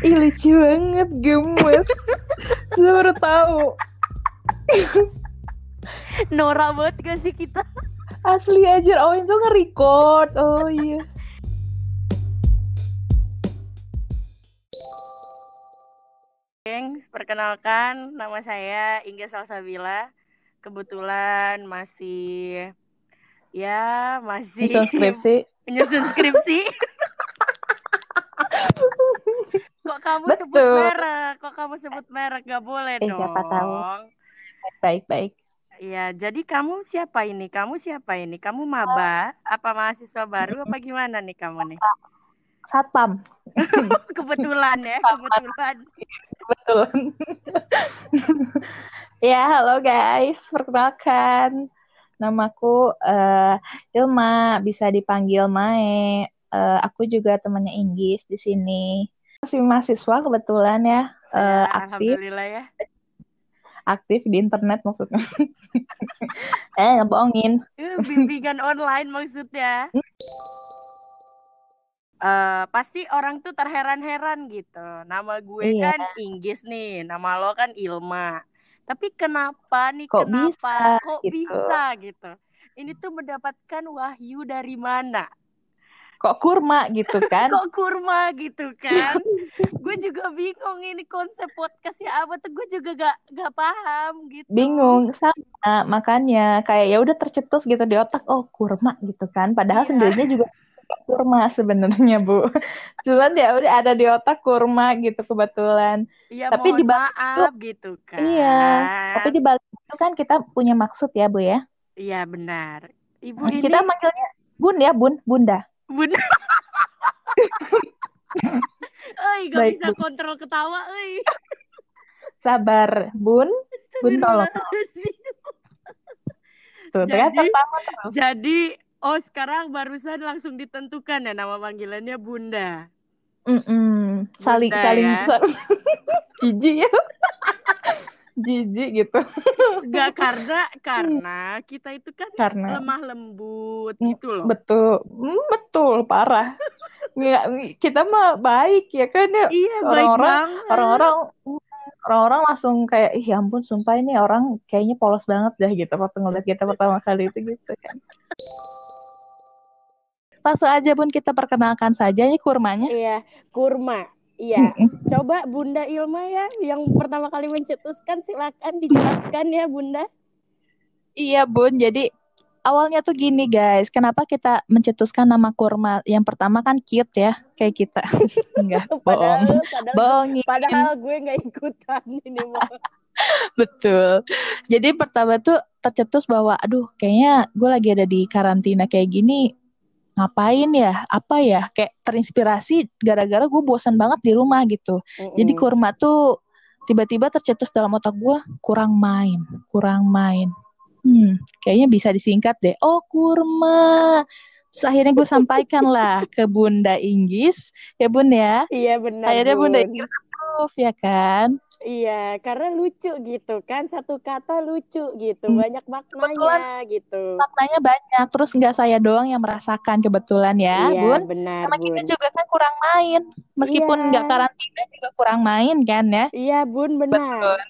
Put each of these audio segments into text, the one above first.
Ih lucu banget, gemes. Saya baru tahu. Nora banget gak sih kita? Asli aja. Oh itu nge-record. Oh iya. Gengs, perkenalkan nama saya Ingga Salsabila. Kebetulan masih ya masih Nyusun skripsi. menyusun skripsi. Kamu sebut Betul. merek? Kok kamu sebut merek? Gak boleh Eh, dong. siapa tahu. Baik-baik. Iya, jadi kamu siapa ini? Kamu siapa ini? Kamu maba? Apa mahasiswa baru? Apa gimana nih kamu nih? Satpam. Kebetulan ya, kebetulan. Betul. ya, halo guys. Perkenalkan. Namaku eh, Ilma, bisa dipanggil Mae. Eh, aku juga temannya Inggis di sini. Masih mahasiswa kebetulan ya. Ya, aktif, Alhamdulillah ya. aktif di internet maksudnya. eh, ngebohongin. Eh, Bimbingan online maksudnya. Eh, pasti orang tuh terheran-heran gitu. Nama gue Iya. kan Inggis nih, nama lo kan Ilma. Tapi kenapa nih? Kok kenapa? bisa Kok gitu? bisa gitu? Ini tuh mendapatkan wahyu dari mana? Kok kurma gitu kan? Kok kurma gitu kan? gue juga bingung ini konsep podcastnya apa tuh gue juga gak gak paham gitu. Bingung sama makanya kayak ya udah tercetus gitu di otak oh kurma gitu kan padahal Iya. sendirinya juga kurma sebenarnya Bu cuman ya udah ada di otak kurma gitu kebetulan Iya Tapi di balik maaf gitu kan. iya tapi di balik itu kan kita punya maksud ya Bu ya Iya benar. Ibu ini kita manggilnya Bun ya Bun Bunda Bun. Oi, gak Baik, bisa Bu. kontrol ketawa, oi. sabar Bun Bun tolong tuh Jadi- terus Jadi, oh sekarang barusan langsung ditentukan ya nama panggilannya Bunda. Mm-mm. saling Bunda saling ya. saling jijik ya jijik gitu Gak karena karena kita itu kan karena lemah lembut Mm, gitu loh. Betul, Hmm, betul, parah. Nggak, kita mah baik ya kan ya. Iya, baik Orang-orang, orang-orang, orang-orang langsung kayak, ih ya ampun, sumpah ini orang kayaknya polos banget dah gitu waktu ngeliat kita pertama kali itu gitu kan. Langsung aja Bun kita perkenalkan saja ini kurmanya. Iya, kurma. Iya. Coba Bunda Ilma ya yang pertama kali mencetuskan silakan dijelaskan ya Bunda. Iya Bun, jadi awalnya tuh gini guys, kenapa kita mencetuskan nama kurma? Yang pertama kan cute ya, kayak kita. Enggak, bohong. Padahal padahal Bohongin. padahal gue nggak ikutan ini mah. Betul. Jadi pertama tuh tercetus bahwa aduh kayaknya gue lagi ada di karantina kayak gini ngapain ya? Apa ya? Kayak terinspirasi gara-gara gue bosan banget di rumah gitu. Jadi Mm-mm. kurma tuh tiba-tiba tercetus dalam otak gue kurang main, kurang main. Hmm, kayaknya bisa disingkat deh. Oh kurma. Terus akhirnya gue sampaikan lah ke Bunda Inggis, ya Bun ya. Iya benar. Akhirnya Bunda Bun. Inggris approve ya kan. Iya, karena lucu gitu kan satu kata lucu gitu, Hmm. banyak maknanya gitu. maknanya banyak terus nggak saya doang yang merasakan kebetulan ya Iya, Bun benar sama kita Bun. juga kan kurang main meskipun Iya. nggak karantina juga kurang main kan ya Iya Bun, betul benar.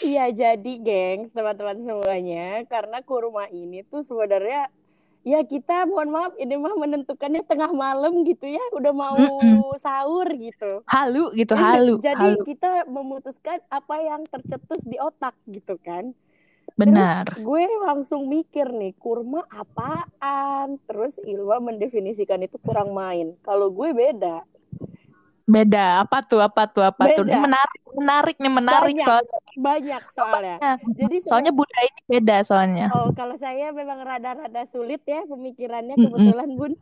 Iya, jadi gengs, teman-teman semuanya, karena kurma ini tuh sebenarnya ya kita mohon maaf ini mah menentukannya tengah malam gitu ya, udah mau Mm-mm. sahur gitu. halu gitu Iya, halu Jadi halu kita memutuskan apa yang tercetus di otak gitu kan. benar Gue langsung mikir nih, kurma apaan? Terus Ilma mendefinisikan itu kurang main. Kalau gue beda. Beda apa tuh apa tuh apa tuh Ini Beda. menarik menarik nih menarik Banyak, soalnya banyak soalnya. Jadi soalnya Bunda ini beda soalnya Oh, kalau saya memang rada-rada sulit ya pemikirannya kebetulan Bun.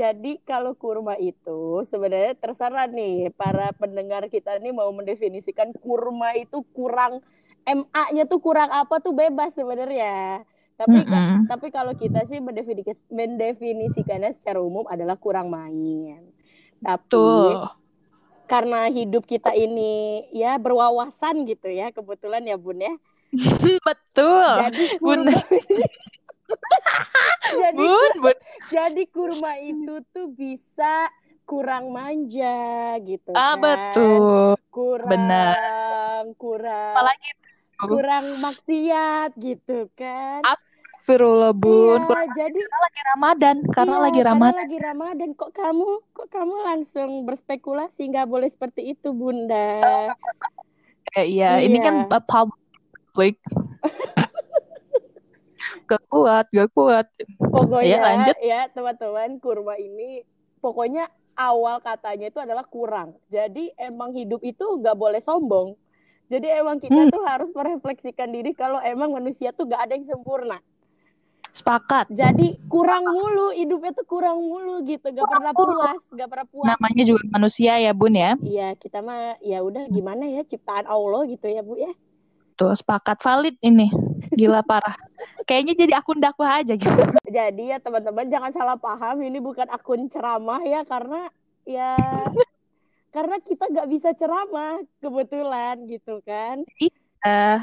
Jadi kalau kurma itu sebenarnya terserah nih para pendengar kita nih mau mendefinisikan kurma itu kurang MA-nya tuh kurang apa tuh bebas sebenarnya. Tapi Mm-mm. tapi kalau kita sih mendefinis- mendefinisikannya secara umum adalah kurang main. Tapi tuh karena hidup kita ini ya berwawasan gitu ya kebetulan ya Bun ya. betul Jadi Bun. kurma jadi Bun Bun jadi kurma itu tuh bisa kurang manja gitu Ah, kan. betul. Kurang Benar. kurang Apalagi tuh. kurang maksiat gitu kan. Astagfirullah, Bun. Iya, Kurang jadi lagi Ramadan. Karena iya, lagi karena Ramadan. lagi Ramadan kok kamu kok kamu langsung berspekulasi nggak boleh seperti itu, Bunda. Eh, iya, ini kan Iya. uh, public. gak kuat, gak kuat. Pokoknya Ya, lanjut. ya teman-teman kurma ini pokoknya awal katanya itu adalah kurang. Jadi emang hidup itu nggak boleh sombong. Jadi emang kita Hmm. tuh harus merefleksikan diri kalau emang manusia tuh nggak ada yang sempurna. Sepakat. Jadi kurang mulu hidupnya tuh kurang mulu gitu, nggak pernah puas, nggak pernah puas. Namanya juga manusia ya, Bun ya. Iya kita mah ya udah gimana ya ciptaan Allah gitu ya bu ya. Tuh, sepakat valid ini. Gila parah. Kayaknya jadi akun dakwah aja gitu. Jadi ya teman-teman jangan salah paham ini bukan akun ceramah ya karena ya karena kita nggak bisa ceramah kebetulan gitu kan. Eh,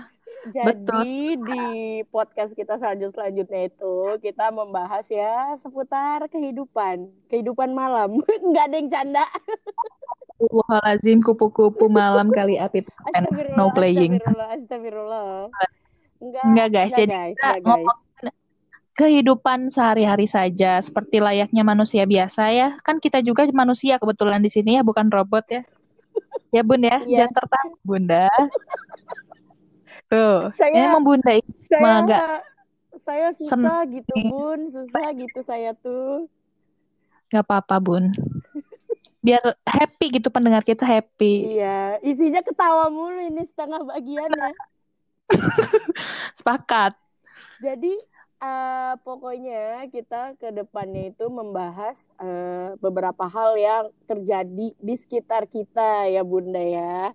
Jadi di podcast kita selanjut selanjutnya itu kita membahas ya seputar kehidupan, kehidupan malam. Nggak ada yang canda. Astagfirullahaladzim, kupu-kupu malam kali apit. Astagfirullah, no playing. astagfirullah, astagfirullah. Enggak, Enggak guys, jadi guys, kita enggak, guys. kehidupan sehari-hari saja seperti layaknya manusia biasa ya. Kan kita juga manusia kebetulan di sini ya, bukan robot ya. Ya Bun ya, Iya. jangan tertarik Bunda. Tuh, Saya- emang Bunda ini Saya agak saya susah gitu, Bun. Susah gitu saya tuh. nggak apa-apa Bun. Biar happy gitu pendengar kita happy. Iya, isinya ketawa mulu ini setengah bagiannya. Sepakat. Jadi eh, pokoknya kita ke depannya itu membahas eh, beberapa hal yang terjadi di sekitar kita ya Bunda ya.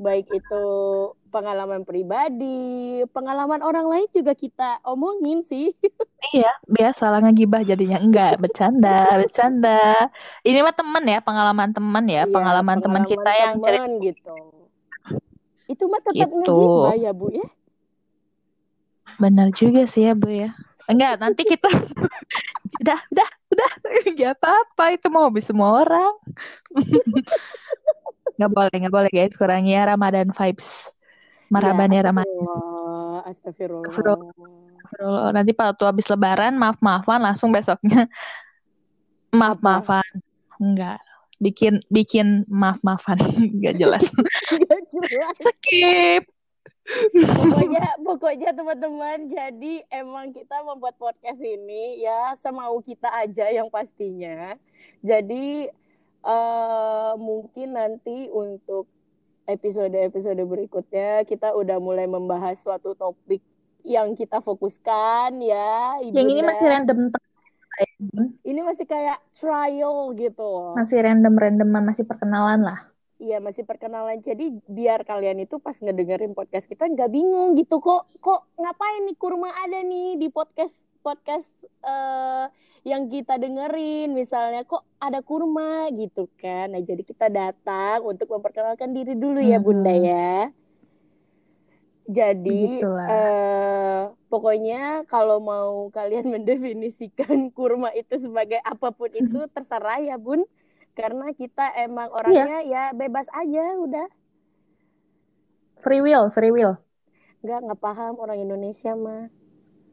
Baik itu pengalaman pribadi, pengalaman orang lain juga kita omongin sih. Iya, biasa lah ngegibah jadinya. Enggak, bercanda, bercanda. Ini mah temen ya, pengalaman teman ya, Iya, pengalaman teman kita yang cerita temen gitu. Itu mah tetap Gitu. ngegibah ya Bu ya. Benar juga sih ya, Bu ya. Enggak, nanti kita udah, udah, udah. Gak apa-apa, itu mau hobi semua orang. Nggak boleh, nggak boleh guys, kurangi ya Ramadan vibes. Maraban ya Ramadan. Astagfirullah. Nanti Pak tuh habis lebaran, maaf-maafan langsung besoknya maaf-maafan. Enggak. Bikin bikin maaf-maafan. Enggak jelas. Gak jelas. Skip. pokoknya pokoknya teman-teman jadi emang kita membuat podcast ini ya semau kita aja yang pastinya jadi eh mungkin nanti untuk episode-episode berikutnya kita udah mulai membahas suatu topik yang kita fokuskan ya Yang ini masih random. Ini masih kayak trial gitu loh. Masih random-randoman, masih perkenalan lah. Iya masih perkenalan. Jadi biar kalian itu pas ngedengerin podcast kita nggak bingung gitu kok kok ngapain nih kurma ada nih di podcast podcast eh, yang kita dengerin. Misalnya kok ada kurma? gitu kan. Nah jadi kita datang untuk memperkenalkan diri dulu ya bunda ya. Jadi eh, pokoknya kalau mau kalian mendefinisikan kurma itu sebagai apa pun itu terserah ya bun. Karena kita emang orangnya ya bebas aja udah. Free will, free will. nggak nggak paham orang Indonesia mah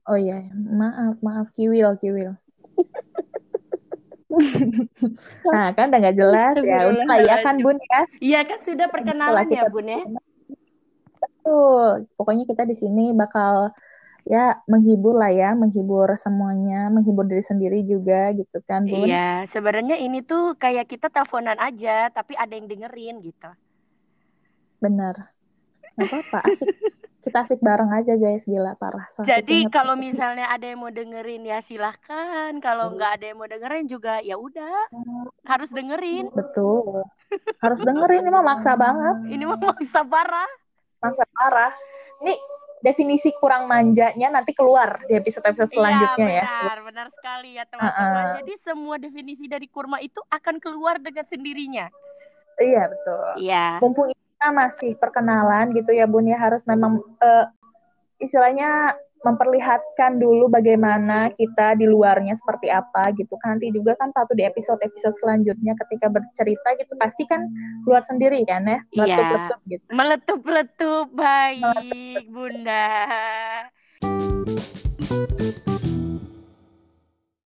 Oh iya, maaf, maaf, kiwil, kiwil. nah, kan udah nggak jelas ya. Udah lah ya kan, Bun ya. iya kan sudah perkenalan ya bun ya Betul. Pokoknya kita di sini bakal ya menghibur lah ya, menghibur semuanya, menghibur diri sendiri juga gitu kan, Bun. iya sebenarnya ini tuh kayak kita teleponan aja tapi ada yang dengerin gitu Bener. Nggak apa-apa, asik. Kita asik bareng aja guys, gila parah. So jadi kalau misalnya ada yang mau dengerin ya silahkan kalau nggak ada yang mau dengerin juga ya udah harus dengerin Betul. Harus dengerin ini mah maksa banget, ini mah maksa parah maksa parah. Ini definisi kurang manjanya nanti keluar di episode-episode selanjutnya iya, ya. benar, benar sekali ya teman-teman. Jadi semua definisi dari kurma itu akan keluar dengan sendirinya. Iya, betul. Iya. mumpung kita masih perkenalan gitu ya Bun ya. Harus memang eh, istilahnya memperlihatkan dulu bagaimana kita di luarnya seperti apa gitu kan. Nanti juga kan satu di episode-episode selanjutnya ketika bercerita gitu pasti kan keluar sendiri kan ya? Iya. meletup-letup gitu. Meletup-letup baik, Bunda.